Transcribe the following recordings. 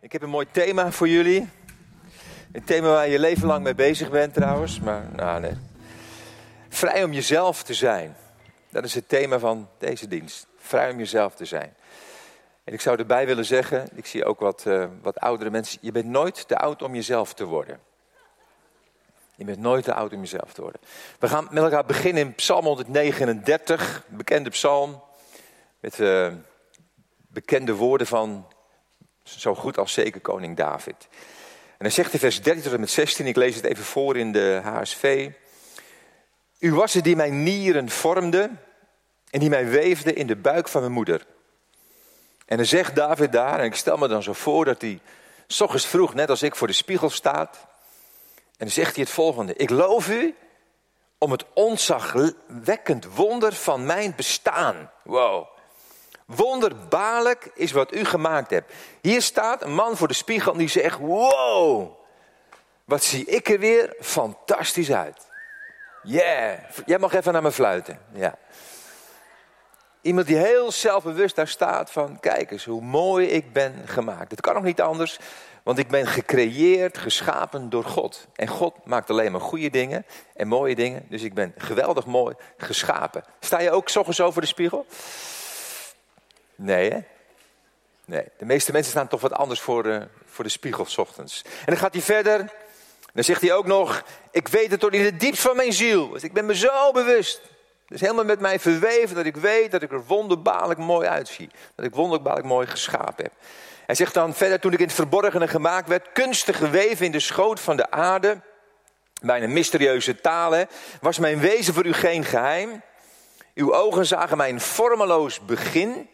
Ik heb een mooi thema voor jullie. Een thema waar je leven lang mee bezig bent trouwens. Maar nou nee. Vrij om jezelf te zijn. Dat is het thema van deze dienst. Vrij om jezelf te zijn. En ik zou erbij willen zeggen, ik zie ook wat, uh, wat oudere mensen. Je bent nooit te oud om jezelf te worden. Je bent nooit te oud om jezelf te worden. We gaan met elkaar beginnen in Psalm 139, bekende psalm. Met uh, bekende woorden van zo goed als zeker koning David. En dan zegt in vers 13 tot en met 16, ik lees het even voor in de HSV. U was het die mijn nieren vormde en die mij weefde in de buik van mijn moeder. En dan zegt David daar, en ik stel me dan zo voor dat hij s vroeg, net als ik, voor de spiegel staat. En dan zegt hij het volgende. Ik loof u om het ontzagwekkend wonder van mijn bestaan. Wow. Wonderbaarlijk is wat u gemaakt hebt. Hier staat een man voor de spiegel die zegt: Wow, wat zie ik er weer fantastisch uit. Yeah, jij mag even naar me fluiten. Ja. Iemand die heel zelfbewust daar staat van, kijk eens hoe mooi ik ben gemaakt. Het kan nog niet anders, want ik ben gecreëerd, geschapen door God. En God maakt alleen maar goede dingen en mooie dingen. Dus ik ben geweldig mooi geschapen. Sta je ook ochtends over de spiegel? Nee, hè? Nee, de meeste mensen staan toch wat anders voor de, voor de spiegel s ochtends. En dan gaat hij verder. Dan zegt hij ook nog, ik weet het tot in het diepst van mijn ziel. Dus ik ben me zo bewust. Het is helemaal met mij verweven dat ik weet dat ik er wonderbaarlijk mooi uitzie. Dat ik wonderbaarlijk mooi geschapen heb. Hij zegt dan verder, toen ik in het verborgene gemaakt werd, kunstig geweven in de schoot van de aarde, bijna mysterieuze talen, was mijn wezen voor u geen geheim. Uw ogen zagen mijn vormeloos begin.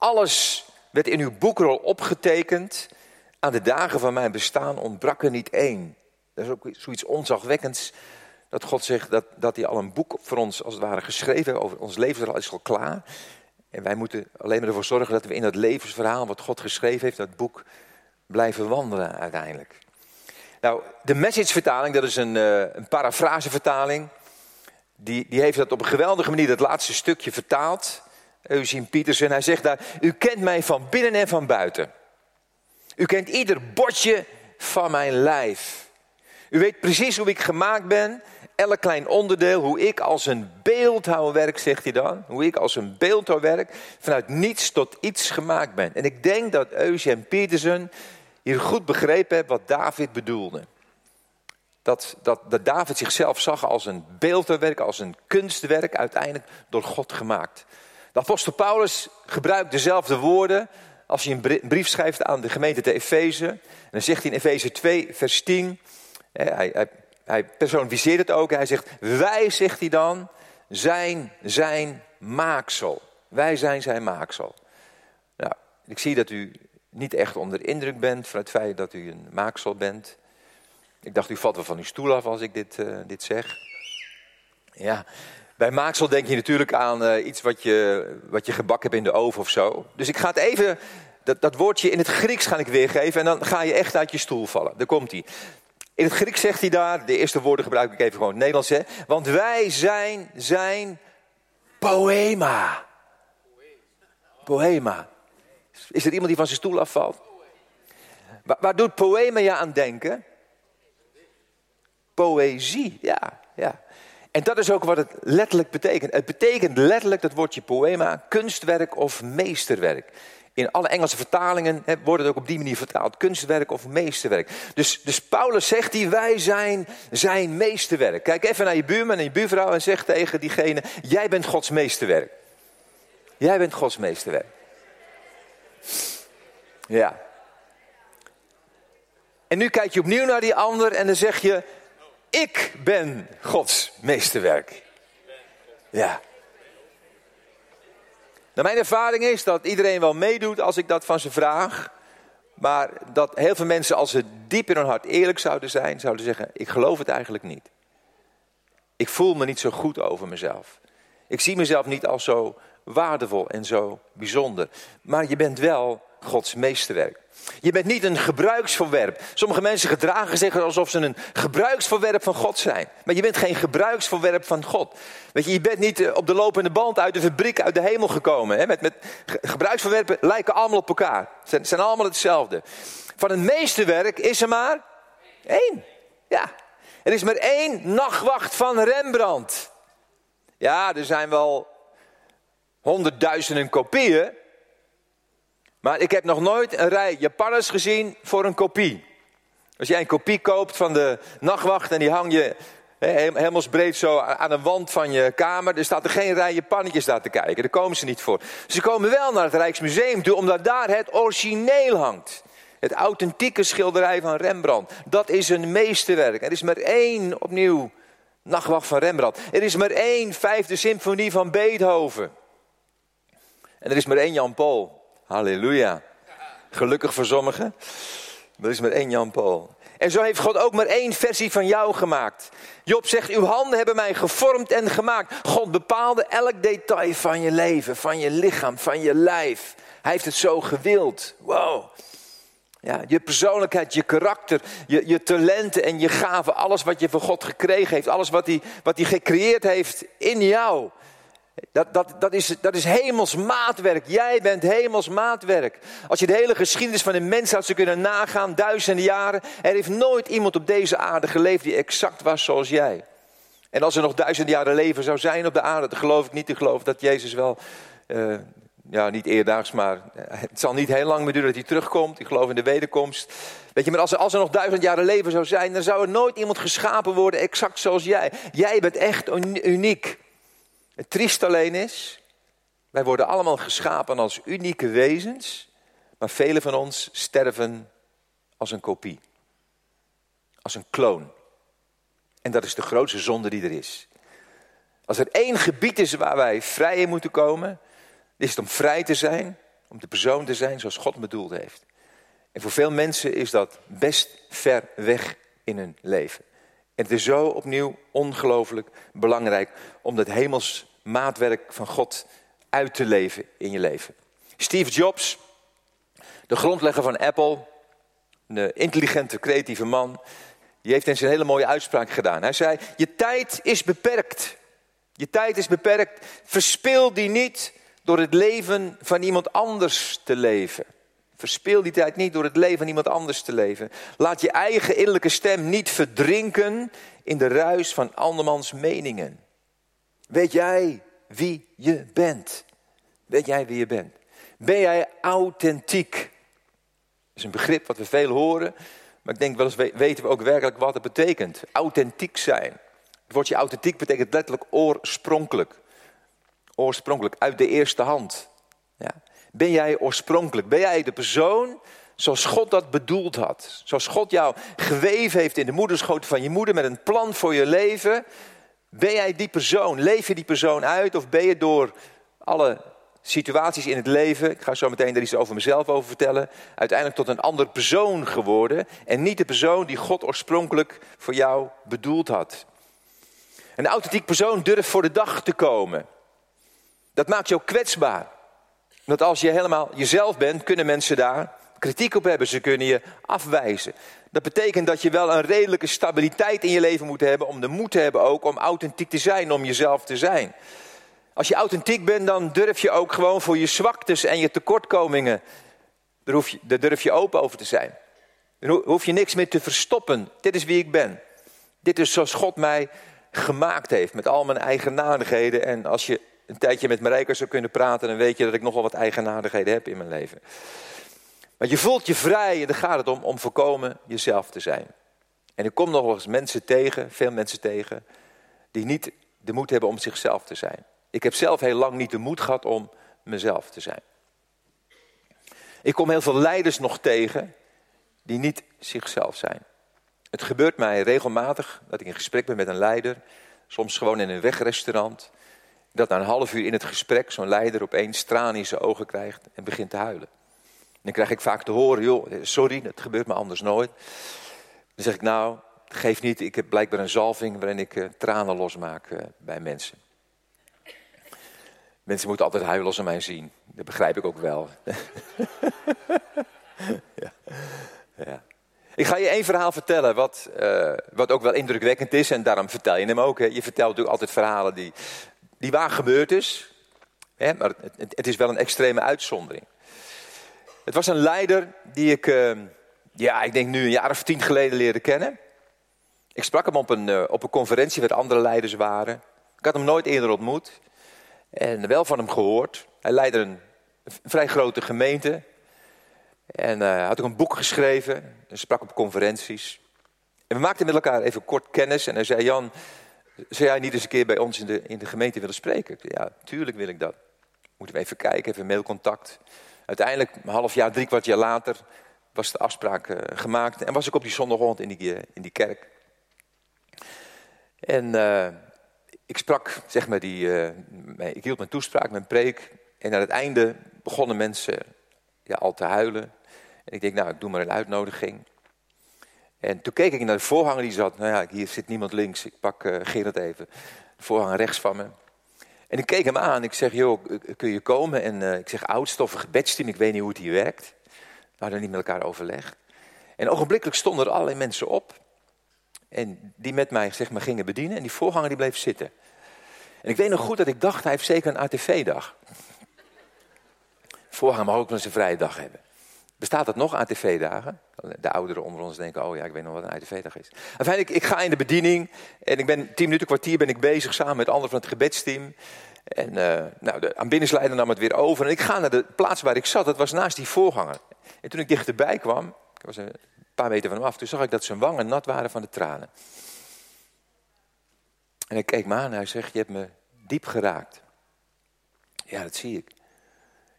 Alles werd in uw boekrol opgetekend. Aan de dagen van mijn bestaan ontbrak er niet één. Dat is ook zoiets onzagwekkends. Dat God zegt dat, dat hij al een boek voor ons als het ware geschreven heeft over ons leven is al klaar. En wij moeten alleen maar ervoor zorgen dat we in dat levensverhaal wat God geschreven heeft, dat boek blijven wandelen uiteindelijk. Nou, de message-vertaling, dat is een, uh, een. Die, die heeft dat op een geweldige manier, dat laatste stukje vertaald. Eugene Pietersen, hij zegt daar, u kent mij van binnen en van buiten. U kent ieder botje van mijn lijf. U weet precies hoe ik gemaakt ben, elk klein onderdeel, hoe ik als een beeldhouwwerk, zegt hij dan, hoe ik als een beeldhouwwerk vanuit niets tot iets gemaakt ben. En ik denk dat Eugene Petersen hier goed begrepen heeft wat David bedoelde. Dat, dat, dat David zichzelf zag als een beeldhouwwerk, als een kunstwerk, uiteindelijk door God gemaakt. De apostel Paulus gebruikt dezelfde woorden als hij een brief schrijft aan de gemeente te Efeze. En dan zegt hij in Efeze 2, vers 10, hij, hij, hij personificeert het ook. Hij zegt, wij, zegt hij dan, zijn zijn maaksel. Wij zijn zijn maaksel. Nou, ik zie dat u niet echt onder indruk bent van het feit dat u een maaksel bent. Ik dacht, u valt wel van uw stoel af als ik dit, uh, dit zeg. Ja, bij maaksel denk je natuurlijk aan uh, iets wat je, wat je gebakken hebt in de oven of zo. Dus ik ga het even, dat, dat woordje in het Grieks ga ik weergeven en dan ga je echt uit je stoel vallen. Daar komt hij. In het Grieks zegt hij daar, de eerste woorden gebruik ik even gewoon het Nederlands, hè. Want wij zijn zijn poema. Poema. Is er iemand die van zijn stoel afvalt? Waar, waar doet poema je aan denken? Poëzie, ja, ja. En dat is ook wat het letterlijk betekent. Het betekent letterlijk dat woordje poema, kunstwerk of meesterwerk. In alle Engelse vertalingen he, wordt het ook op die manier vertaald. Kunstwerk of meesterwerk. Dus, dus Paulus zegt die wij zijn zijn meesterwerk. Kijk even naar je buurman en je buurvrouw en zeg tegen diegene, jij bent Gods meesterwerk. Jij bent Gods meesterwerk. Ja. En nu kijk je opnieuw naar die ander en dan zeg je, ik ben Gods meesterwerk. Ja. Nou, mijn ervaring is dat iedereen wel meedoet als ik dat van ze vraag. Maar dat heel veel mensen, als ze diep in hun hart eerlijk zouden zijn, zouden zeggen: Ik geloof het eigenlijk niet. Ik voel me niet zo goed over mezelf. Ik zie mezelf niet als zo waardevol en zo bijzonder. Maar je bent wel Gods meesterwerk. Je bent niet een gebruiksvoorwerp. Sommige mensen gedragen zich alsof ze een gebruiksvoorwerp van God zijn. Maar je bent geen gebruiksvoorwerp van God. Weet je, je bent niet eh, op de lopende band uit de fabriek uit de hemel gekomen. Hè? Met, met gebruiksvoorwerpen lijken allemaal op elkaar. Ze zijn, zijn allemaal hetzelfde. Van het meesterwerk is er maar één. Ja, er is maar één nachtwacht van Rembrandt. Ja, er zijn wel honderdduizenden kopieën. Maar ik heb nog nooit een rij Japanners gezien voor een kopie. Als jij een kopie koopt van de nachtwacht en die hang je hemelsbreed zo aan de wand van je kamer. Er staat er geen rij Japannetjes daar te kijken. Daar komen ze niet voor. Ze komen wel naar het Rijksmuseum toe, omdat daar het origineel hangt. Het authentieke schilderij van Rembrandt. Dat is een meesterwerk. Er is maar één, opnieuw, nachtwacht van Rembrandt. Er is maar één vijfde symfonie van Beethoven. En er is maar één Jan Paul. Halleluja. Gelukkig voor sommigen. Er is maar één Jan Paul. En zo heeft God ook maar één versie van jou gemaakt. Job zegt, uw handen hebben mij gevormd en gemaakt. God bepaalde elk detail van je leven, van je lichaam, van je lijf. Hij heeft het zo gewild. Wow. Ja, je persoonlijkheid, je karakter, je, je talenten en je gaven, alles wat je van God gekregen heeft, alles wat hij, wat hij gecreëerd heeft in jou. Dat, dat, dat, is, dat is hemels maatwerk. Jij bent hemels maatwerk. Als je de hele geschiedenis van de mensheid zou kunnen nagaan, duizenden jaren. Er heeft nooit iemand op deze aarde geleefd die exact was zoals jij. En als er nog duizenden jaren leven zou zijn op de aarde, dan geloof ik niet te geloven dat Jezus wel, uh, ja niet eerdaags, maar het zal niet heel lang meer duren dat hij terugkomt. Ik geloof in de wederkomst. Weet je, maar als er, als er nog duizend jaren leven zou zijn, dan zou er nooit iemand geschapen worden exact zoals jij. Jij bent echt uniek. Het triest alleen is, wij worden allemaal geschapen als unieke wezens, maar velen van ons sterven als een kopie, als een kloon. En dat is de grootste zonde die er is. Als er één gebied is waar wij vrij in moeten komen, is het om vrij te zijn, om de persoon te zijn zoals God bedoeld heeft. En voor veel mensen is dat best ver weg in hun leven. En het is zo opnieuw ongelooflijk belangrijk om dat hemels maatwerk van God uit te leven in je leven. Steve Jobs, de grondlegger van Apple, een intelligente, creatieve man, die heeft eens een hele mooie uitspraak gedaan. Hij zei: Je tijd is beperkt. Je tijd is beperkt. Verspil die niet door het leven van iemand anders te leven. Verspil die tijd niet door het leven van iemand anders te leven. Laat je eigen innerlijke stem niet verdrinken in de ruis van andermans meningen. Weet jij wie je bent? Weet jij wie je bent? Ben jij authentiek? Dat is een begrip wat we veel horen, maar ik denk wel eens weten we ook werkelijk wat het betekent. Authentiek zijn. Het woordje authentiek betekent letterlijk oorspronkelijk. Oorspronkelijk, uit de eerste hand. Ja. Ben jij oorspronkelijk? Ben jij de persoon zoals God dat bedoeld had? Zoals God jou geweven heeft in de moederschoot van je moeder met een plan voor je leven. Ben jij die persoon? Leef je die persoon uit? Of ben je door alle situaties in het leven, ik ga zo meteen er iets over mezelf over vertellen, uiteindelijk tot een ander persoon geworden en niet de persoon die God oorspronkelijk voor jou bedoeld had. Een authentiek persoon durft voor de dag te komen. Dat maakt jou kwetsbaar. Want als je helemaal jezelf bent, kunnen mensen daar kritiek op hebben. Ze kunnen je afwijzen. Dat betekent dat je wel een redelijke stabiliteit in je leven moet hebben. Om de moed te hebben ook om authentiek te zijn, om jezelf te zijn. Als je authentiek bent, dan durf je ook gewoon voor je zwaktes en je tekortkomingen. Daar, je, durf je open over te zijn. Dan hoef je niks meer te verstoppen. Dit is wie ik ben. Dit is zoals God mij gemaakt heeft. Met al mijn eigenaardigheden. En als je een tijdje met Marijke zou kunnen praten, dan weet je dat ik nogal wat eigenaardigheden heb in mijn leven. Maar je voelt je vrij en dan gaat het om, om voorkomen jezelf te zijn. En ik kom nog wel eens mensen tegen, veel mensen tegen, die niet de moed hebben om zichzelf te zijn. Ik heb zelf heel lang niet de moed gehad om mezelf te zijn. Ik kom heel veel leiders nog tegen die niet zichzelf zijn. Het gebeurt mij regelmatig dat ik in gesprek ben met een leider, soms gewoon in een wegrestaurant, dat na een half uur in het gesprek zo'n leider opeens tranen in zijn ogen krijgt en begint te huilen. Dan krijg ik vaak te horen, joh, sorry, dat gebeurt me anders nooit. Dan zeg ik, nou, geef niet, ik heb blijkbaar een zalving waarin ik uh, tranen losmaak uh, bij mensen. Mensen moeten altijd huilen als ze mij zien. Dat begrijp ik ook wel. ja. ja. Ik ga je één verhaal vertellen, wat, uh, wat ook wel indrukwekkend is. En daarom vertel je hem ook. Hè. Je vertelt natuurlijk altijd verhalen die, die waar gebeurd is. Hè, maar het, het, is wel een extreme uitzondering. Het was een leider die ik, die ja, ik denk nu een jaar of tien geleden leren kennen. Ik sprak hem op een, eh, op een conferentie waar andere leiders waren. Ik had hem nooit eerder ontmoet. En wel van hem gehoord. Hij leidde een, vrij grote gemeente. En uh, had ook een boek geschreven. En sprak op conferenties. En we maakten met elkaar even kort kennis. En hij zei, Jan, zou jij niet eens een keer bij ons in de, in de gemeente willen spreken? Ja, tuurlijk wil ik dat. Moeten we even kijken, even mailcontact. Uiteindelijk, een half jaar, drie kwart jaar later, was de afspraak uh, gemaakt. En was ik op die zondagochtend in die, uh, in die kerk. En uh, ik sprak, zeg maar, die, ik hield mijn toespraak, mijn preek. En aan het einde begonnen mensen ja, al te huilen. En ik denk, nou, ik doe maar een uitnodiging. En toen keek ik naar de voorganger die zat. Nou ja, hier zit niemand links. Ik pak Gerard even. De voorganger rechts van me. En ik keek hem aan. Ik zeg, joh, kun je komen? En uh, ik zeg, oudstof, gebedsteam. Ik weet niet hoe het hier werkt. We hadden niet met elkaar overlegd. En ogenblikkelijk stonden er allerlei mensen op. En die met mij zeg maar, gingen bedienen. En die voorganger die bleef zitten. En ik weet nog goed dat ik dacht, hij heeft zeker een ATV-dag. Voorganger mag ook wel eens een vrije dag hebben. Bestaat dat nog, ATV-dagen? De ouderen onder ons denken, oh ja, ik weet nog wat een ATV-dag is. Uiteindelijk, ik ga in de bediening en ik ben tien minuten, kwartier ben ik bezig samen met anderen van het gebedsteam. En uh, nou, de aanbiddingsleider nam het weer over. En ik ga naar de plaats waar ik zat, dat was naast die voorganger. En toen ik dichterbij kwam, ik was een paar meter van hem af, toen zag ik dat zijn wangen nat waren van de tranen. En hij keek me aan en hij zegt, je hebt me diep geraakt. Ja, dat zie ik.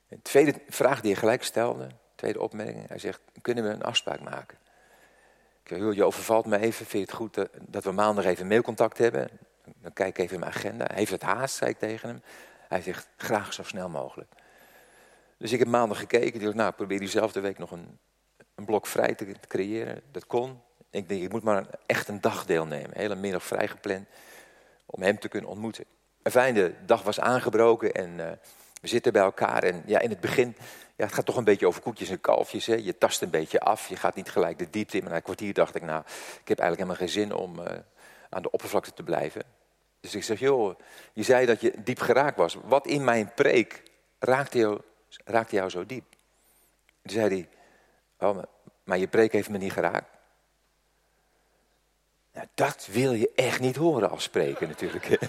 De tweede vraag die hij gelijk stelde, tweede opmerking. Hij zegt, kunnen we een afspraak maken? Ik zeg, je overvalt me even. Vind je het goed dat we maandag even mailcontact hebben? Dan kijk ik even in mijn agenda. Heeft het haast, zei ik tegen hem. Hij zegt, graag zo snel mogelijk. Dus ik heb maandag gekeken. Ik dacht, nou, probeer diezelfde week nog een, een blok vrij te, creëren. Dat kon. Ik denk, ik moet maar een, echt een dag deelnemen. Een hele middag vrijgepland. Om hem te kunnen ontmoeten. En fijn, de dag was aangebroken en uh, we zitten bij elkaar. En ja, in het begin ja, het gaat toch een beetje over koetjes en kalfjes. Hè? Je tast een beetje af, je gaat niet gelijk de diepte in. Maar na een kwartier dacht ik, nou, ik heb eigenlijk helemaal geen zin om uh, aan de oppervlakte te blijven. Dus ik zeg, joh, je zei dat je diep geraakt was. Wat in mijn preek raakte jou, raakte jou zo diep? Toen zei hij, oh, maar, maar je preek heeft me niet geraakt. Nou, dat wil je echt niet horen als spreker natuurlijk.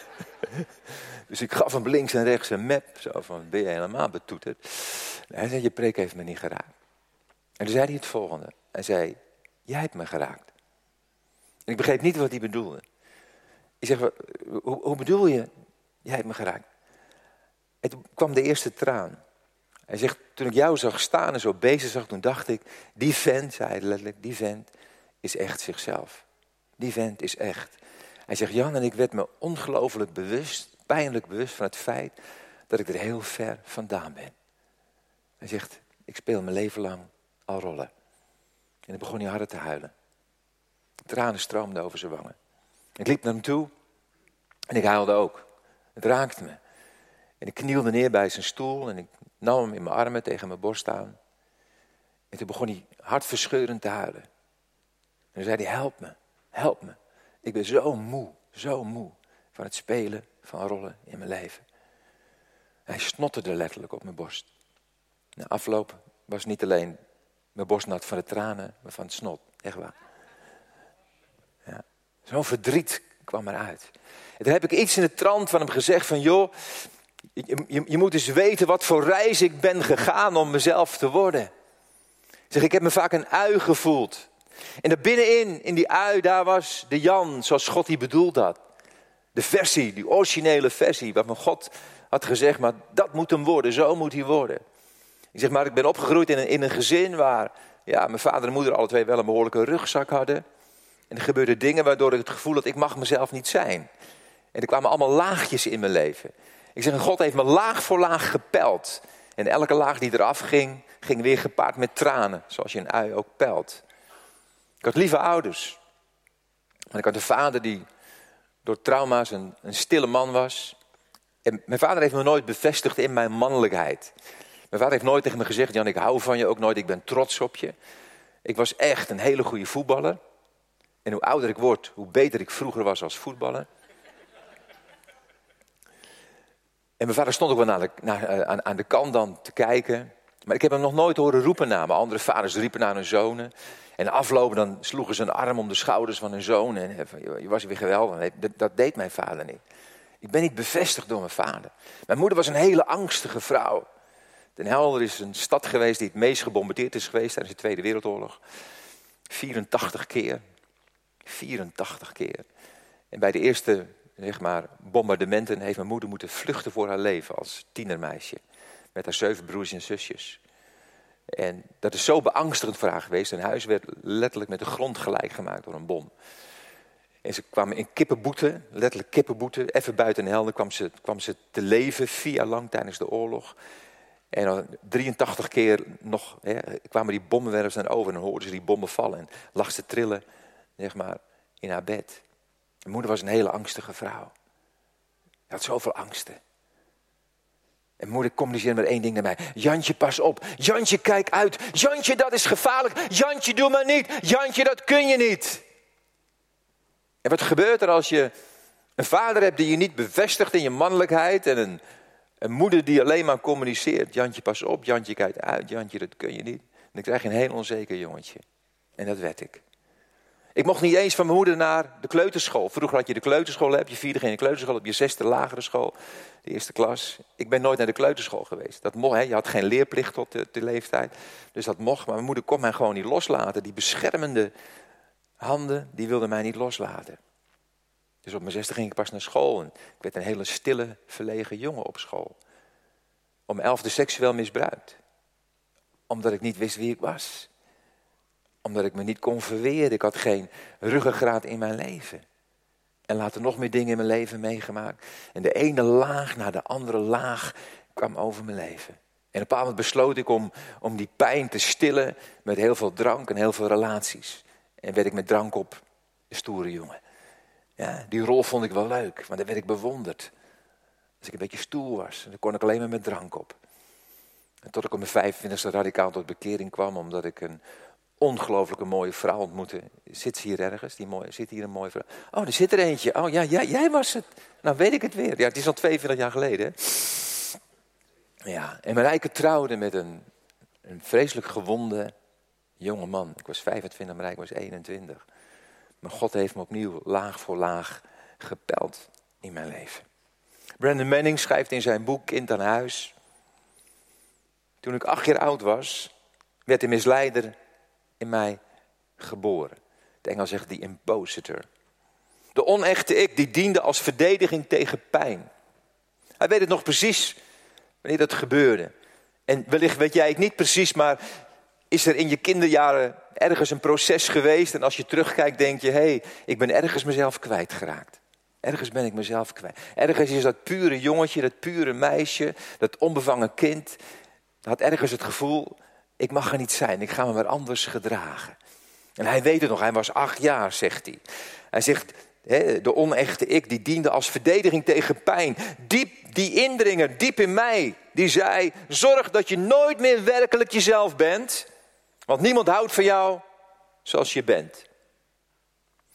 dus ik gaf hem links en rechts een map. Zo van, ben je helemaal betoeterd? Hij zei, je preek heeft me niet geraakt. En toen zei hij het volgende. Hij zei, jij hebt me geraakt. En ik begreep niet wat hij bedoelde. Ik zeg, hoe, bedoel je, jij hebt me geraakt? En toen kwam de eerste traan. Hij zegt, toen ik jou zag staan en zo bezig zag, toen dacht ik, die vent, zei hij letterlijk, die vent is echt zichzelf. Die vent is echt. Hij zegt, Jan en ik werd me ongelooflijk bewust, pijnlijk bewust van het feit dat ik er heel ver vandaan ben. Hij zegt, ik speel mijn leven lang al rollen. En dan begon hij harder te huilen. Tranen stroomden over zijn wangen. Ik liep naar hem toe en ik huilde ook. Het raakte me. En ik knielde neer bij zijn stoel en ik nam hem in mijn armen tegen mijn borst aan. En toen begon hij hartverscheurend te huilen. En toen zei hij, help me, help me. Ik ben zo moe, zo moe van het spelen van rollen in mijn leven. Hij snotterde letterlijk op mijn borst. Na afloop was niet alleen mijn borst nat van de tranen, maar van het snot. Echt waar. Ja. Zo'n verdriet kwam eruit. En toen heb ik iets in de trant van hem gezegd van... joh, je, je, je, moet eens weten wat voor reis ik ben gegaan om mezelf te worden. Ik zeg, ik heb me vaak een ui gevoeld. En daar binnenin, in die ui, daar was de Jan zoals God die bedoeld had. De versie, die originele versie, waarvan God had gezegd, maar dat moet hem worden, zo moet hij worden. Ik zeg maar, ik ben opgegroeid in een, in een gezin waar ja, mijn vader en moeder alle twee wel een behoorlijke rugzak hadden. En er gebeurden dingen waardoor ik het gevoel had, ik mag mezelf niet zijn. En er kwamen allemaal laagjes in mijn leven. Ik zeg, God heeft me laag voor laag gepeld. En elke laag die eraf ging, ging weer gepaard met tranen. Zoals je een ui ook pelt. Ik had lieve ouders. En ik had een vader die door trauma's een, een stille man was. En mijn vader heeft me nooit bevestigd in mijn mannelijkheid. Mijn vader heeft nooit tegen me gezegd, Jan, ik hou van je, ook nooit, ik ben trots op je. Ik was echt een hele goede voetballer. En hoe ouder ik word, hoe beter ik vroeger was als voetballer. En mijn vader stond ook wel de, eh, aan, aan, de kant dan te kijken. Maar ik heb hem nog nooit horen roepen naar me. Andere vaders riepen naar hun zonen. En aflopen dan sloegen ze een arm om de schouders van hun zoon. En je was weer geweldig. Dat deed mijn vader niet. Ik ben niet bevestigd door mijn vader. Mijn moeder was een hele angstige vrouw. Den Helder is een stad geweest die het meest gebombardeerd is geweest tijdens de Tweede Wereldoorlog. 84 keer. 84 keer. En bij de eerste zeg maar, bombardementen heeft mijn moeder moeten vluchten voor haar leven als tienermeisje. Met haar zeven broers en zusjes. En dat is zo beangstigend voor haar geweest. Een huis werd letterlijk met de grond gelijk gemaakt door een bom. En ze kwamen in kippenboeten, letterlijk kippenboeten. Even buiten Helden kwam ze, kwam ze te leven, vier jaar lang tijdens de oorlog. En 83 keer nog hè, kwamen die bommenwerpers naar over en hoorden ze die bommen vallen. En lag ze trillen, zeg maar, in haar bed. Mijn moeder was een hele angstige vrouw. Ze had zoveel angsten. En moeder communiceerde met één ding naar mij. Jantje, pas op. Jantje, kijk uit. Jantje, dat is gevaarlijk. Jantje, doe maar niet. Jantje, dat kun je niet. En wat gebeurt er als je een vader hebt die je niet bevestigt in je mannelijkheid en een, een moeder die alleen maar communiceert. Jantje, pas op. Jantje, kijk uit. Jantje, dat kun je niet. Dan krijg je een heel onzeker jongetje. En dat werd ik. Ik mocht niet eens van mijn moeder naar de kleuterschool. Vroeger had je de kleuterschool, heb je vierde geen kleuterschool, heb je zesde lagere school, de eerste klas. Ik ben nooit naar de kleuterschool geweest. Dat mocht, hè. Je had geen leerplicht tot de, de, leeftijd, dus dat mocht. Maar mijn moeder kon mij gewoon niet loslaten. Die beschermende handen, die wilden mij niet loslaten. Dus op mijn zesde ging ik pas naar school. En ik werd een hele stille, verlegen jongen op school. Om elfde seksueel misbruikt. Omdat ik niet wist wie ik was omdat ik me niet kon verweren. Ik had geen ruggengraat in mijn leven. En later nog meer dingen in mijn leven meegemaakt. En de ene laag na de andere laag kwam over mijn leven. En op een bepaald moment besloot ik om, om die pijn te stillen met heel veel drank en heel veel relaties. En werd ik met drank op een stoere jongen. Ja, die rol vond ik wel leuk, want dan werd ik bewonderd. Als ik een beetje stoer was, dan kon ik alleen maar met drank op. En tot ik op mijn 25e radicaal tot bekering kwam, omdat ik een ongelooflijke mooie vrouw ontmoeten. Zit ze hier ergens? Die mooie, zit hier een mooie vrouw? Oh, er zit er eentje. Oh ja, jij was het. Nou weet ik het weer. Ja, het is al 42 jaar geleden. Ja, en Marijke trouwde met een, een vreselijk gewonde jonge man. Ik was 25, Marijke was 21. Maar God heeft me opnieuw laag voor laag gepeld in mijn leven. Brandon Manning schrijft in zijn boek Kind aan Huis. Toen ik acht jaar oud was, werd de misleider in mij geboren. Het Engels zegt die impositor. De onechte ik die diende als verdediging tegen pijn. Hij weet het nog precies wanneer dat gebeurde. En wellicht weet jij het niet precies, maar is er in je kinderjaren ergens een proces geweest en als je terugkijkt denk je, hé, hey, ik ben ergens mezelf kwijtgeraakt. Ergens ben ik mezelf kwijt. Ergens is dat pure jongetje, dat pure meisje, dat onbevangen kind, had ergens het gevoel, ik mag er niet zijn, ik ga me maar anders gedragen. En hij weet het nog, hij was acht jaar, zegt hij. Hij zegt, de onechte ik, die diende als verdediging tegen pijn. Diep, die indringer, diep in mij, die zei, zorg dat je nooit meer werkelijk jezelf bent. Want niemand houdt van jou zoals je bent.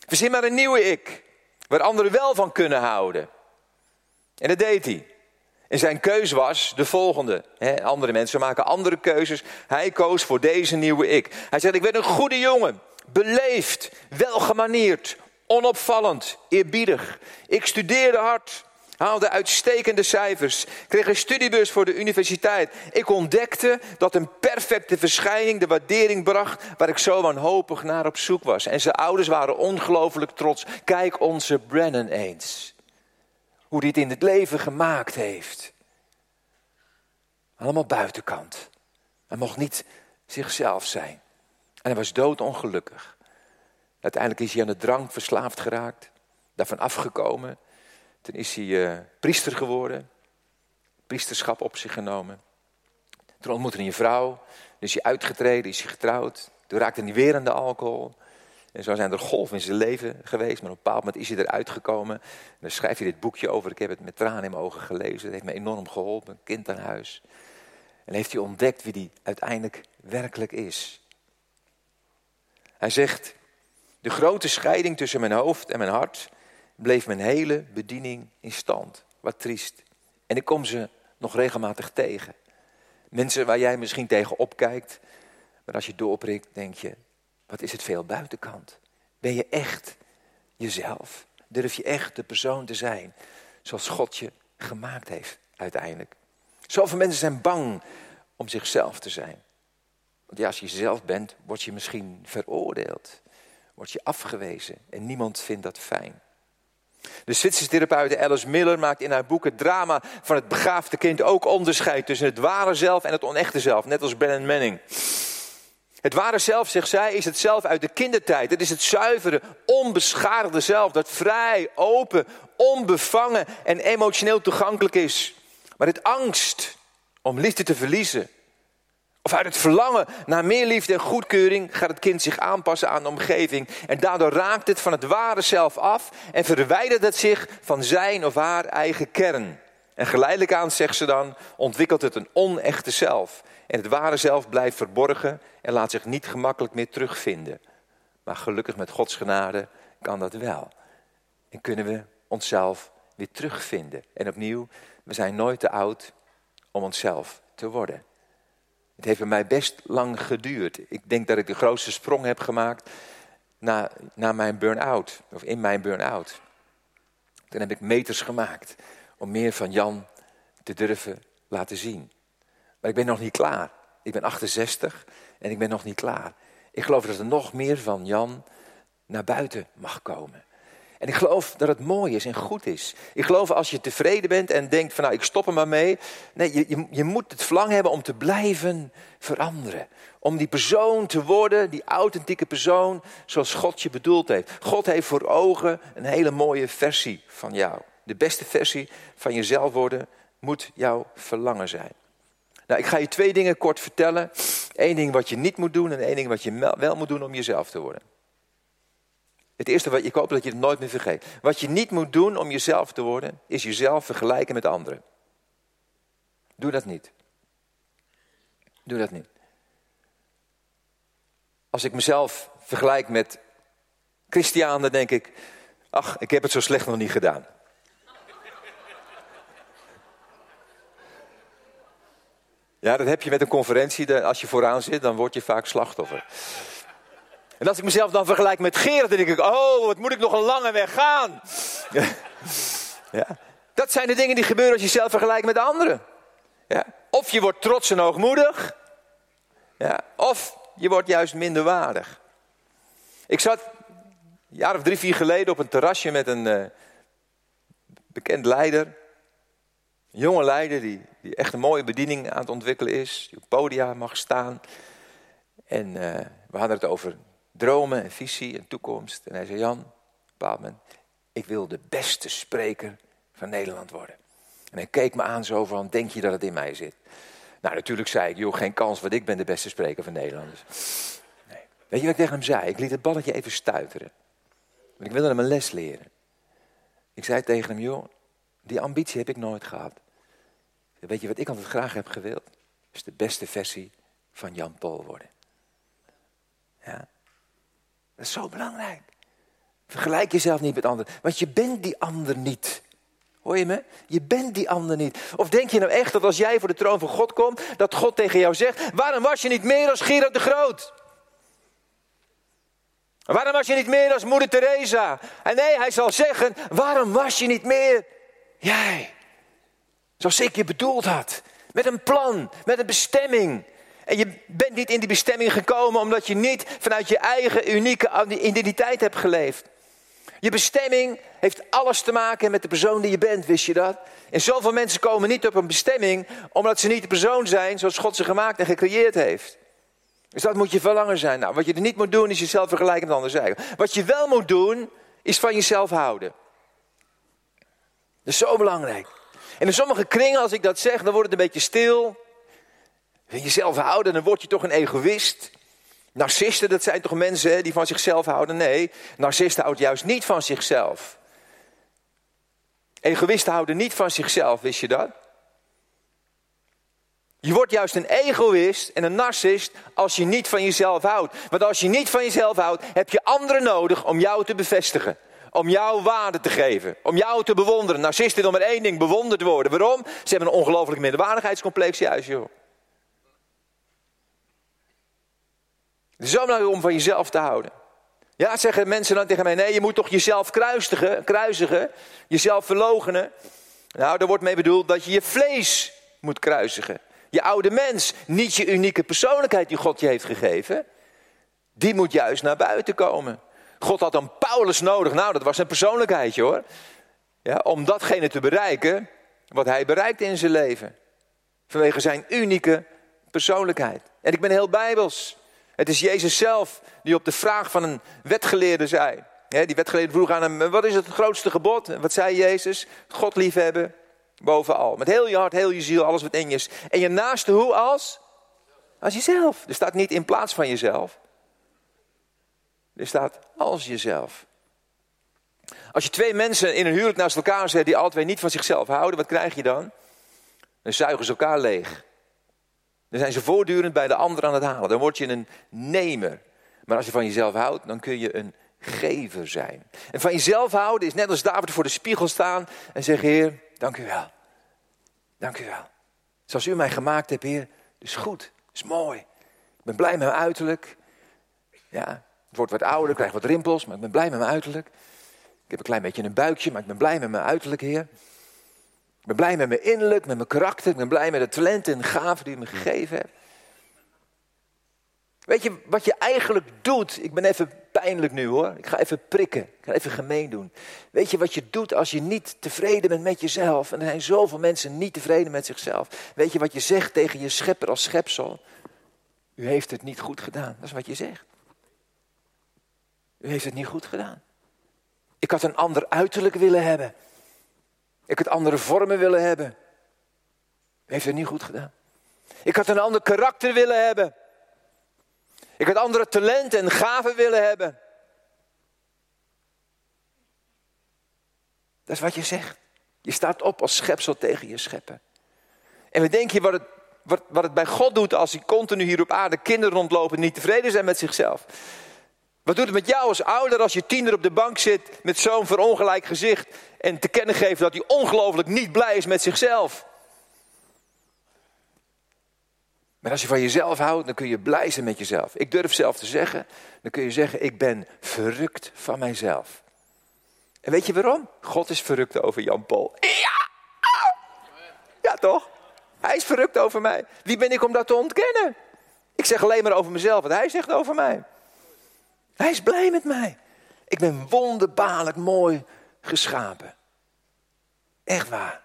Verzin maar een nieuwe ik, waar anderen wel van kunnen houden. En dat deed hij. En zijn keus was de volgende. andere mensen maken andere keuzes. Hij koos voor deze nieuwe ik. Hij zegt, ik ben een goede jongen. Beleefd, welgemanierd, onopvallend, eerbiedig. Ik studeerde hard, haalde uitstekende cijfers, kreeg een studiebeurs voor de universiteit. Ik ontdekte dat een perfecte verschijning de waardering bracht waar ik zo wanhopig naar op zoek was. En zijn ouders waren ongelooflijk trots. Kijk onze Brennan eens. Hoe hij het in het leven gemaakt heeft. Allemaal buitenkant. Hij mocht niet zichzelf zijn. En hij was doodongelukkig. Uiteindelijk is hij aan de drank verslaafd geraakt. Daarvan afgekomen. Toen is hij uh, priester geworden. Priesterschap op zich genomen. Toen ontmoette hij een vrouw. Dan is hij uitgetreden, is hij getrouwd. Toen raakte hij weer aan de alcohol. En zo zijn er golven in zijn leven geweest. Maar op een bepaald moment is hij eruit gekomen. En dan schrijft hij dit boekje over. Ik heb het met tranen in mijn ogen gelezen. Het heeft me enorm geholpen. Een kind aan huis. En heeft hij ontdekt wie hij uiteindelijk werkelijk is. Hij zegt, de grote scheiding tussen mijn hoofd en mijn hart bleef mijn hele bediening in stand. Wat triest. En ik kom ze nog regelmatig tegen. Mensen waar jij misschien tegen opkijkt. Maar als je doorprikt, denk je, wat is het veel buitenkant? Ben je echt jezelf? Durf je echt de persoon te zijn zoals God je gemaakt heeft uiteindelijk? Zoveel mensen zijn bang om zichzelf te zijn. Want ja, als je jezelf bent, word je misschien veroordeeld. Word je afgewezen en niemand vindt dat fijn. De Zwitserse therapeute Alice Miller maakt in haar boek het drama van het begaafde kind ook onderscheid tussen het ware zelf en het onechte zelf, net als Brennan Manning. Het ware zelf, zegt zij, is het zelf uit de kindertijd. Het is het zuivere, onbeschadigde zelf dat vrij, open, onbevangen en emotioneel toegankelijk is. Maar het angst om liefde te verliezen, of uit het verlangen naar meer liefde en goedkeuring gaat het kind zich aanpassen aan de omgeving. En daardoor raakt het van het ware zelf af en verwijdert het zich van zijn of haar eigen kern. En geleidelijk aan, zegt ze dan, ontwikkelt het een onechte zelf. En het ware zelf blijft verborgen en laat zich niet gemakkelijk meer terugvinden. Maar gelukkig met Gods genade kan dat wel. En kunnen we onszelf weer terugvinden. En opnieuw, we zijn nooit te oud om onszelf te worden. Het heeft bij mij best lang geduurd. Ik denk dat ik de grootste sprong heb gemaakt na, na mijn burn-out. Of in mijn burn-out. Toen heb ik meters gemaakt om meer van Jan te durven laten zien. Maar ik ben nog niet klaar. Ik ben 68 en ik ben nog niet klaar. Ik geloof dat er nog meer van Jan naar buiten mag komen. En ik geloof dat het mooi is en goed is. Ik geloof als je tevreden bent en denkt van nou ik stop er maar mee. Nee, je, je, je moet het verlang hebben om te blijven veranderen. Om die persoon te worden, die authentieke persoon zoals God je bedoeld heeft. God heeft voor ogen een hele mooie versie van jou. De beste versie van jezelf worden moet jouw verlangen zijn. Nou, ik ga je twee dingen kort vertellen. Eén ding wat je niet moet doen en één ding wat je wel moet doen om jezelf te worden. Het eerste wat ik hoop dat je het nooit meer vergeet. Wat je niet moet doen om jezelf te worden, is jezelf vergelijken met anderen. Doe dat niet. Doe dat niet. Als ik mezelf vergelijk met Christianen, denk ik, ach, ik heb het zo slecht nog niet gedaan. Ja, dat heb je met een conferentie. Als je vooraan zit, dan word je vaak slachtoffer. En als ik mezelf dan vergelijk met Gerard, dan denk ik, oh, wat moet ik nog een lange weg gaan. ja. Dat zijn de dingen die gebeuren als je jezelf vergelijkt met anderen. Ja. Of je wordt trots en hoogmoedig. Ja. Of je wordt juist minder waardig. Ik zat een jaar of drie, vier geleden op een terrasje met een uh, bekend leider. Een jonge leider die, die echt een mooie bediening aan het ontwikkelen is. Die op podia mag staan. En uh, we hadden het over dromen en visie en toekomst. En hij zei, Jan, Paapman, ik wil de beste spreker van Nederland worden. En hij keek me aan zo van, denk je dat het in mij zit? Nou, natuurlijk zei ik, joh, geen kans, want ik ben de beste spreker van Nederland. Dus, nee. Weet je wat ik tegen hem zei? Ik liet het balletje even stuiteren. Want ik wilde hem een les leren. Ik zei tegen hem, joh, die ambitie heb ik nooit gehad. Weet je wat ik altijd graag heb gewild? Is de beste versie van Jan Paul worden. Ja. Dat is zo belangrijk. Vergelijk jezelf niet met anderen, want je bent die ander niet. Hoor je me? Je bent die ander niet. Of denk je nou echt dat als jij voor de troon van God komt, dat God tegen jou zegt: waarom was je niet meer als Gerard de Groot? Waarom was je niet meer als moeder Teresa? En nee, hij zal zeggen: waarom was je niet meer jij? Zoals ik je bedoeld had. Met een plan, met een bestemming. En je bent niet in die bestemming gekomen omdat je niet vanuit je eigen unieke identiteit hebt geleefd. Je bestemming heeft alles te maken met de persoon die je bent, wist je dat? En zoveel mensen komen niet op een bestemming omdat ze niet de persoon zijn zoals God ze gemaakt en gecreëerd heeft. Dus dat moet je verlangen zijn. Nou, wat je er niet moet doen is jezelf vergelijken met anderen zeggen. Wat je wel moet doen is van jezelf houden. Dat is zo belangrijk. En in sommige kringen, als ik dat zeg, dan wordt het een beetje stil. Van jezelf houden, dan word je toch een egoïst. Narcisten, dat zijn toch mensen die van zichzelf houden? Nee, narcisten houden juist niet van zichzelf. Egoïsten houden niet van zichzelf, wist je dat? Je wordt juist een egoïst en een narcist als je niet van jezelf houdt. Want als je niet van jezelf houdt, heb je anderen nodig om jou te bevestigen om jou waarde te geven, om jou te bewonderen. Narcisten om maar één ding, bewonderd worden. Waarom? Ze hebben een ongelooflijk minderwaardigheidscomplex juist, joh. Het is zo belangrijk om van jezelf te houden. Ja, zeggen mensen dan tegen mij, nee, je moet toch jezelf kruisigen, kruisigen jezelf verlogenen. Nou, daar wordt mee bedoeld dat je je vlees moet kruisigen. Je oude mens, niet je unieke persoonlijkheid die God je heeft gegeven, die moet juist naar buiten komen. God had een Paulus nodig. Nou, dat was zijn persoonlijkheidje hoor. Ja, om datgene te bereiken wat hij bereikte in zijn leven. Vanwege zijn unieke persoonlijkheid. En ik ben heel bijbels. Het is Jezus zelf die op de vraag van een wetgeleerde zei. die wetgeleerde vroeg aan hem, wat is het grootste gebod? Wat zei Jezus? God liefhebben bovenal. Met heel je hart, heel je ziel, alles wat in je is. En je naaste hoe als? Als jezelf. Er staat niet in plaats van jezelf. Er staat als jezelf. Als je twee mensen in een huwelijk naast elkaar zet die twee niet van zichzelf houden, wat krijg je dan? Dan zuigen ze elkaar leeg. Dan zijn ze voortdurend bij de ander aan het halen. Dan word je een nemer. Maar als je van jezelf houdt, dan kun je een gever zijn. En van jezelf houden is net als David voor de spiegel staan en zeggen: Heer, dank u wel. Dank u wel. Zoals u mij gemaakt hebt, Heer, is goed, is mooi. Ik ben blij met mijn uiterlijk. Ja, het wordt wat ouder, krijg wat rimpels, maar ik ben blij met mijn uiterlijk. Ik heb een klein beetje een buikje, maar ik ben blij met mijn uiterlijk, Heer. Ik ben blij met mijn innerlijk, met mijn karakter. Ik ben blij met de talenten en gaven die u me gegeven hebt. Weet je wat je eigenlijk doet? Ik ben even pijnlijk nu hoor. Ik ga even prikken. Ik ga even gemeen doen. Weet je wat je doet als je niet tevreden bent met jezelf? En er zijn zoveel mensen niet tevreden met zichzelf. Weet je wat je zegt tegen je schepper als schepsel? U heeft het niet goed gedaan. Dat is wat je zegt. U heeft het niet goed gedaan. Ik had een ander uiterlijk willen hebben. Ik had andere vormen willen hebben. U heeft het niet goed gedaan. Ik had een ander karakter willen hebben. Ik had andere talenten en gaven willen hebben. Dat is wat je zegt. Je staat op als schepsel tegen je scheppen. En we denken wat het, wat, wat het bij God doet als hij continu hier op aarde kinderen rondlopen en niet tevreden zijn met zichzelf. Wat doet het met jou als ouder als je tiener op de bank zit met zo'n verongelijk gezicht en te kennen geeft dat hij ongelooflijk niet blij is met zichzelf? Maar als je van jezelf houdt, dan kun je blij zijn met jezelf. Ik durf zelf te zeggen, dan kun je zeggen, ik ben verrukt van mijzelf. En weet je waarom? God is verrukt over Jan Paul. Ja! Ja toch? Hij is verrukt over mij. Wie ben ik om dat te ontkennen? Ik zeg alleen maar over mezelf wat hij zegt over mij. Hij is blij met mij. Ik ben wonderbaarlijk mooi geschapen. Echt waar.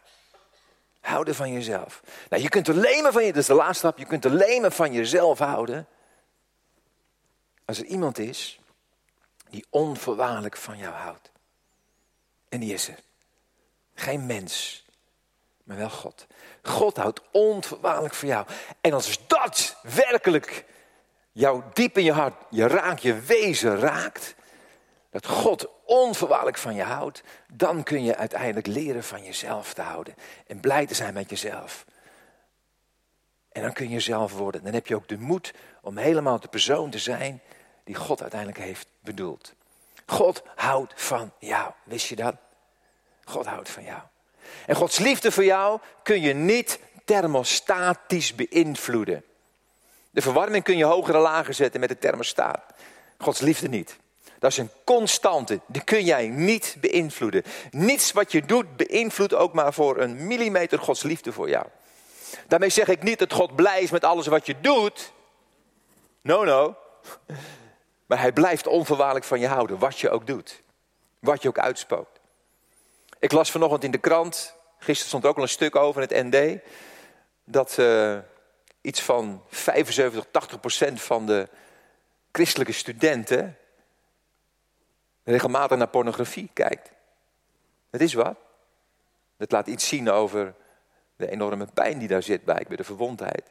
Houden van jezelf. Nou, je kunt alleen maar van je, dat is de laatste stap, je kunt alleen maar van jezelf houden. Als er iemand is die onvoorwaardelijk van jou houdt. En die is er. Geen mens, maar wel God. God houdt onvoorwaardelijk van jou. En als dat werkelijk jou diep in je hart, je raakt, je wezen raakt, dat God onvoorwaardelijk van je houdt, dan kun je uiteindelijk leren van jezelf te houden en blij te zijn met jezelf. En dan kun je zelf worden. Dan heb je ook de moed om helemaal de persoon te zijn die God uiteindelijk heeft bedoeld. God houdt van jou. Wist je dat? God houdt van jou. En Gods liefde voor jou kun je niet thermostatisch beïnvloeden. De verwarming kun je hoger en lager zetten met de thermostaat. Gods liefde niet. Dat is een constante. Die kun jij niet beïnvloeden. Niets wat je doet beïnvloedt ook maar voor een millimeter Gods liefde voor jou. Daarmee zeg ik niet dat God blij is met alles wat je doet. No, no. Maar hij blijft onvoorwaardelijk van je houden, wat je ook doet. Wat je ook uitspookt. Ik las vanochtend in de krant, gisteren stond er ook al een stuk over in het ND, dat uh, iets van 75, 80 procent van de christelijke studenten regelmatig naar pornografie kijkt. Het is wat. Het laat iets zien over de enorme pijn die daar zit bij, bij de verwondheid.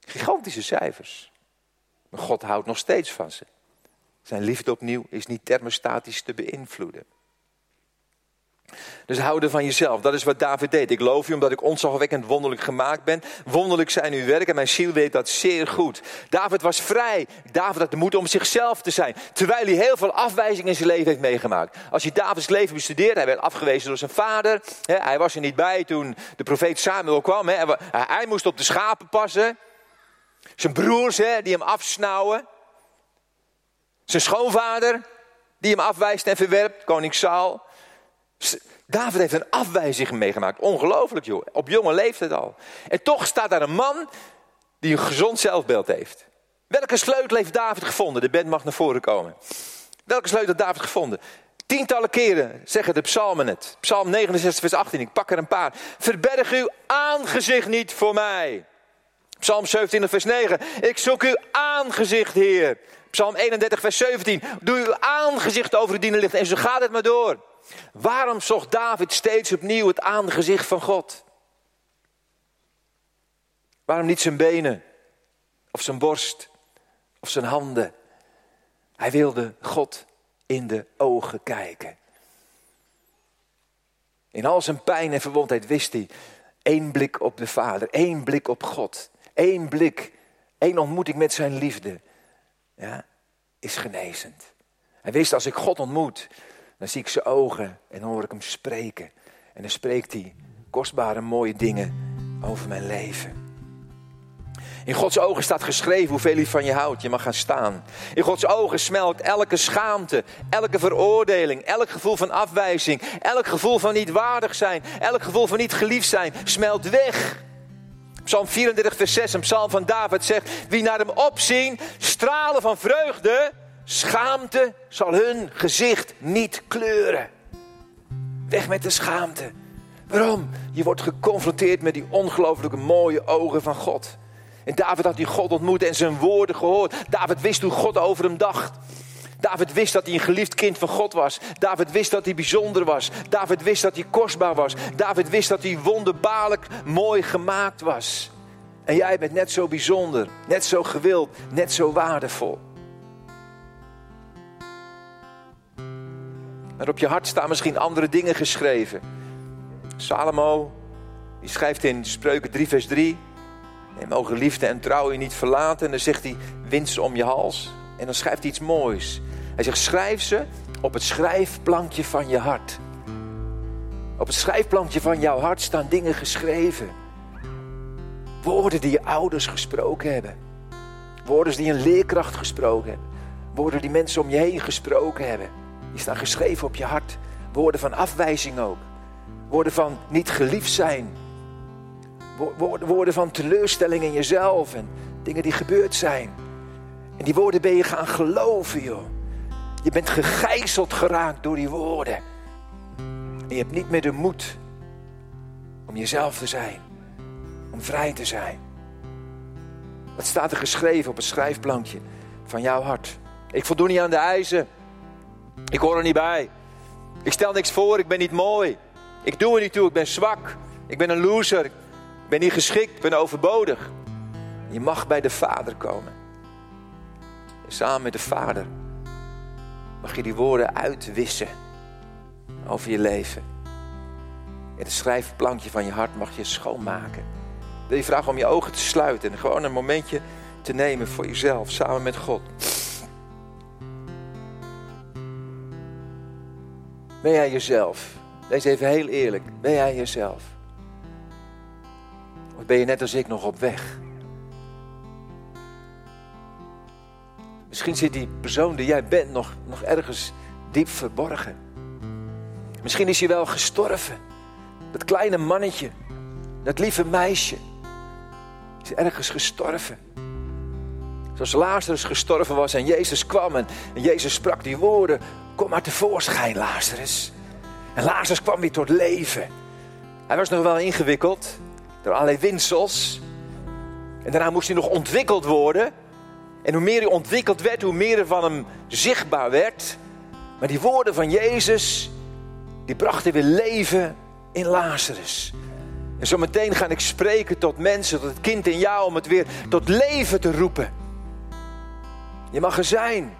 Gigantische cijfers. Maar God houdt nog steeds van ze. Zijn liefde opnieuw is niet thermostatisch te beïnvloeden. Dus houden van jezelf, dat is wat David deed. Ik loof u omdat ik onzagwekkend wonderlijk gemaakt ben. Wonderlijk zijn uw werken, mijn ziel weet dat zeer goed. David was vrij. David had de moed om zichzelf te zijn. Terwijl hij heel veel afwijzingen in zijn leven heeft meegemaakt. Als je Davids leven bestudeert, hij werd afgewezen door zijn vader. Hij was er niet bij toen de profeet Samuel kwam. Hij moest op de schapen passen. Zijn broers die hem afsnauwen. Zijn schoonvader, die hem afwijst en verwerpt, koning Saul. David heeft een afwijzing meegemaakt. Ongelooflijk joh, op jonge leeftijd al. En toch staat daar een man die een gezond zelfbeeld heeft. Welke sleutel heeft David gevonden? De band mag naar voren komen. Welke sleutel heeft David gevonden? Tientallen keren zeggen de psalmen het. Psalm 69, vers 18, ik pak er een paar. Verberg uw aangezicht niet voor mij. Psalm 27, vers 9. Ik zoek uw aangezicht, Heer. Psalm 31, vers 17. Doe uw aangezicht over uw dienen licht. En zo gaat het maar door. Waarom zocht David steeds opnieuw het aangezicht van God? Waarom niet zijn benen? Of zijn borst? Of zijn handen? Hij wilde God in de ogen kijken. In al zijn pijn en verwondheid wist hij, één blik op de Vader, één blik op God, één blik, één ontmoeting met zijn liefde, ja, is genezend. Hij wist, als ik God ontmoet, dan zie ik zijn ogen en dan hoor ik hem spreken. En dan spreekt hij kostbare mooie dingen over mijn leven. In Gods ogen staat geschreven hoeveel hij van je houdt. Je mag gaan staan. In Gods ogen smelt elke schaamte, elke veroordeling, elk gevoel van afwijzing, elk gevoel van niet waardig zijn, elk gevoel van niet geliefd zijn, smelt weg. Psalm 34, vers 6, een psalm van David zegt: Wie naar hem opzien, stralen van vreugde, schaamte zal hun gezicht niet kleuren. Weg met de schaamte. Waarom? Je wordt geconfronteerd met die ongelooflijke mooie ogen van God. En David had die God ontmoet en zijn woorden gehoord. David wist hoe God over hem dacht. David wist dat hij een geliefd kind van God was. David wist dat hij bijzonder was. David wist dat hij kostbaar was. David wist dat hij wonderbaarlijk mooi gemaakt was. En jij bent net zo bijzonder, net zo gewild, net zo waardevol. Maar op je hart staan misschien andere dingen geschreven. Salomo, die schrijft in Spreuken 3, vers 3. En mogen liefde en trouw je niet verlaten. En dan zegt hij, winst om je hals. En dan schrijft hij iets moois. Hij zegt, schrijf ze op het schrijfplankje van je hart. Op het schrijfplankje van jouw hart staan dingen geschreven. Woorden die je ouders gesproken hebben. Woorden die een leerkracht gesproken hebben. Woorden die mensen om je heen gesproken hebben. Die staan geschreven op je hart. Woorden van afwijzing ook. Woorden van niet geliefd zijn. Woorden van teleurstelling in jezelf en dingen die gebeurd zijn. En die woorden ben je gaan geloven, joh. Je bent gegijzeld geraakt door die woorden. En je hebt niet meer de moed om jezelf te zijn. Om vrij te zijn. Wat staat er geschreven op het schrijfplankje van jouw hart? Ik voldoen niet aan de eisen. Ik hoor er niet bij. Ik stel niks voor, ik ben niet mooi. Ik doe er niet toe, ik ben zwak. Ik ben een loser ben niet geschikt, ben overbodig. Je mag bij de Vader komen. En samen met de Vader mag je die woorden uitwissen over je leven. En het schrijfplankje van je hart mag je schoonmaken. Wil je vragen om je ogen te sluiten en gewoon een momentje te nemen voor jezelf, samen met God. Ben jij jezelf? Wees even heel eerlijk. Ben jij jezelf? Of ben je net als ik nog op weg? Misschien zit die persoon die jij bent nog, nog ergens diep verborgen. Misschien is hij wel gestorven. Dat kleine mannetje, dat lieve meisje, is ergens gestorven. Zoals Lazarus gestorven was en Jezus kwam en, en Jezus sprak die woorden: Kom maar tevoorschijn, Lazarus. En Lazarus kwam weer tot leven. Hij was nog wel ingewikkeld door allerlei winsels. En daarna moest hij nog ontwikkeld worden. En hoe meer hij ontwikkeld werd, hoe meer er van hem zichtbaar werd. Maar die woorden van Jezus, die brachten weer leven in Lazarus. En zometeen ga ik spreken tot mensen, tot het kind in jou, om het weer tot leven te roepen. Je mag er zijn.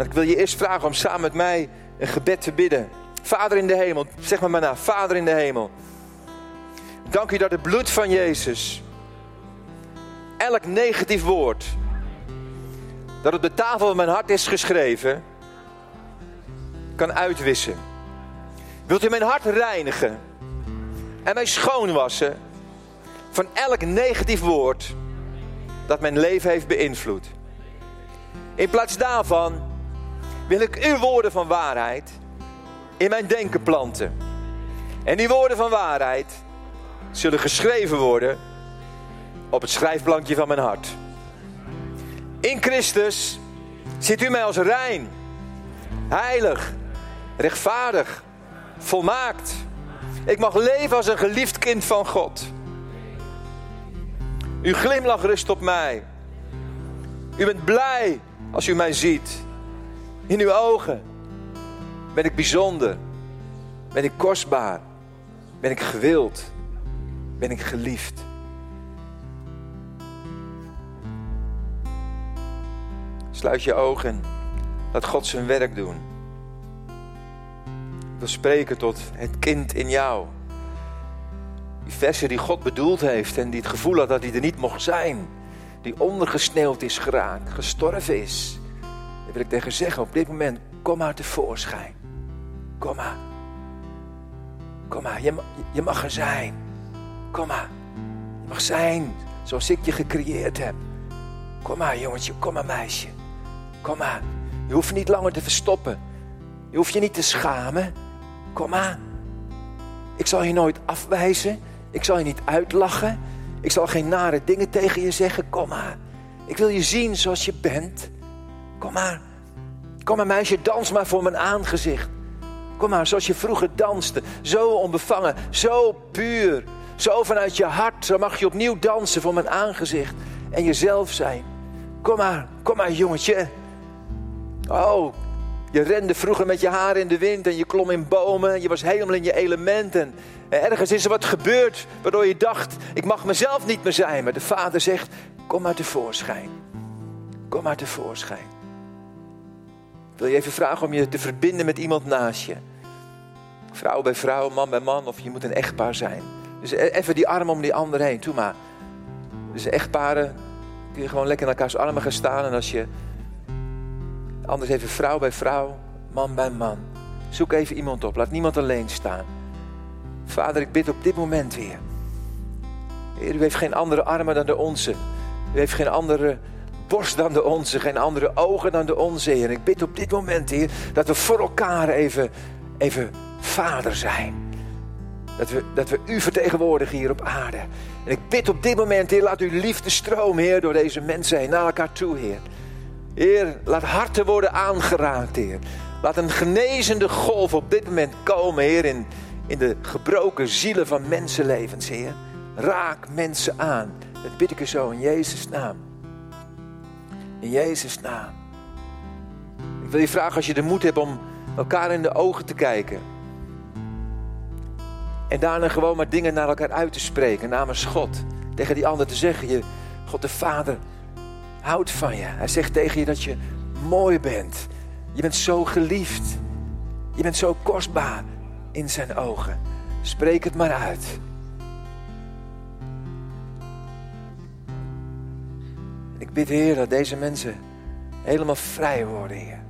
Maar ik wil je eerst vragen om samen met mij een gebed te bidden. Vader in de hemel, zeg maar maar na. Vader in de hemel. Dank u dat het bloed van Jezus elk negatief woord dat op de tafel van mijn hart is geschreven, kan uitwissen. Wilt u mijn hart reinigen en mij schoonwassen van elk negatief woord dat mijn leven heeft beïnvloed? In plaats daarvan wil ik uw woorden van waarheid in mijn denken planten. En die woorden van waarheid zullen geschreven worden op het schrijfplankje van mijn hart. In Christus ziet u mij als rein, heilig, rechtvaardig, volmaakt. Ik mag leven als een geliefd kind van God. Uw glimlach rust op mij. U bent blij als u mij ziet. In uw ogen ben ik bijzonder. Ben ik kostbaar. Ben ik gewild. Ben ik geliefd. Sluit je ogen. Laat God zijn werk doen. Ik wil spreken tot het kind in jou. Die versen die God bedoeld heeft en die het gevoel had dat hij er niet mocht zijn. Die ondergesneeuwd is geraakt, gestorven is. Daar wil ik tegen zeggen op dit moment, kom maar tevoorschijn. Kom maar. Kom maar, je, je mag er zijn. Kom maar. Je mag zijn zoals ik je gecreëerd heb. Kom maar jongetje, kom maar meisje. Kom maar. Je hoeft niet langer te verstoppen. Je hoeft je niet te schamen. Kom maar. Ik zal je nooit afwijzen. Ik zal je niet uitlachen. Ik zal geen nare dingen tegen je zeggen. Kom maar. Ik wil je zien zoals je bent. Kom maar. Kom maar meisje, dans maar voor mijn aangezicht. Kom maar, zoals je vroeger danste. Zo onbevangen, zo puur. Zo vanuit je hart. Zo mag je opnieuw dansen voor mijn aangezicht. En jezelf zijn. Kom maar, kom maar jongetje. Oh, je rende vroeger met je haar in de wind en je klom in bomen. Je was helemaal in je elementen. En ergens is er wat gebeurd waardoor je dacht, ik mag mezelf niet meer zijn. Maar de vader zegt, kom maar tevoorschijn. Kom maar tevoorschijn. Wil je even vragen om je te verbinden met iemand naast je. Vrouw bij vrouw, man bij man, of je moet een echtpaar zijn. Dus e- even die arm om die ander heen, doe maar. Dus echtparen kun je gewoon lekker in elkaars armen gaan staan. En als je Anders even vrouw bij vrouw, man bij man. Zoek even iemand op. Laat niemand alleen staan. Vader, ik bid op dit moment weer. Heer, u heeft geen andere armen dan de onze. U heeft geen andere borst dan de onze. Geen andere ogen dan de onze. En ik bid op dit moment, Heer, dat we voor elkaar even, even vader zijn. Dat we, dat we u vertegenwoordigen hier op aarde. En ik bid op dit moment, Heer, laat uw liefde stromen, Heer, door deze mensen heen, naar elkaar toe, Heer. Heer, laat harten worden aangeraakt, Heer. Laat een genezende golf op dit moment komen, Heer, in, in de gebroken zielen van mensenlevens, Heer. Raak mensen aan. Dat bid ik er zo in Jezus' naam. In Jezus' naam. Ik wil je vragen als je de moed hebt om elkaar in de ogen te kijken. En daarna gewoon maar dingen naar elkaar uit te spreken namens God. Tegen die ander te zeggen, je, God de Vader houdt van je. Hij zegt tegen je dat je mooi bent. Je bent zo geliefd. Je bent zo kostbaar in zijn ogen. Spreek het maar uit. Ik bid, Heer, dat deze mensen helemaal vrij worden, Heer.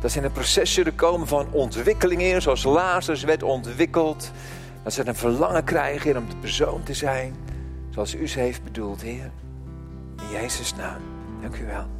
Dat ze in een proces zullen komen van ontwikkeling, Heer, zoals Lazarus werd ontwikkeld. Dat ze een verlangen krijgen, om de persoon te zijn zoals U ze heeft bedoeld, Heer. In Jezus' naam. Dank u wel.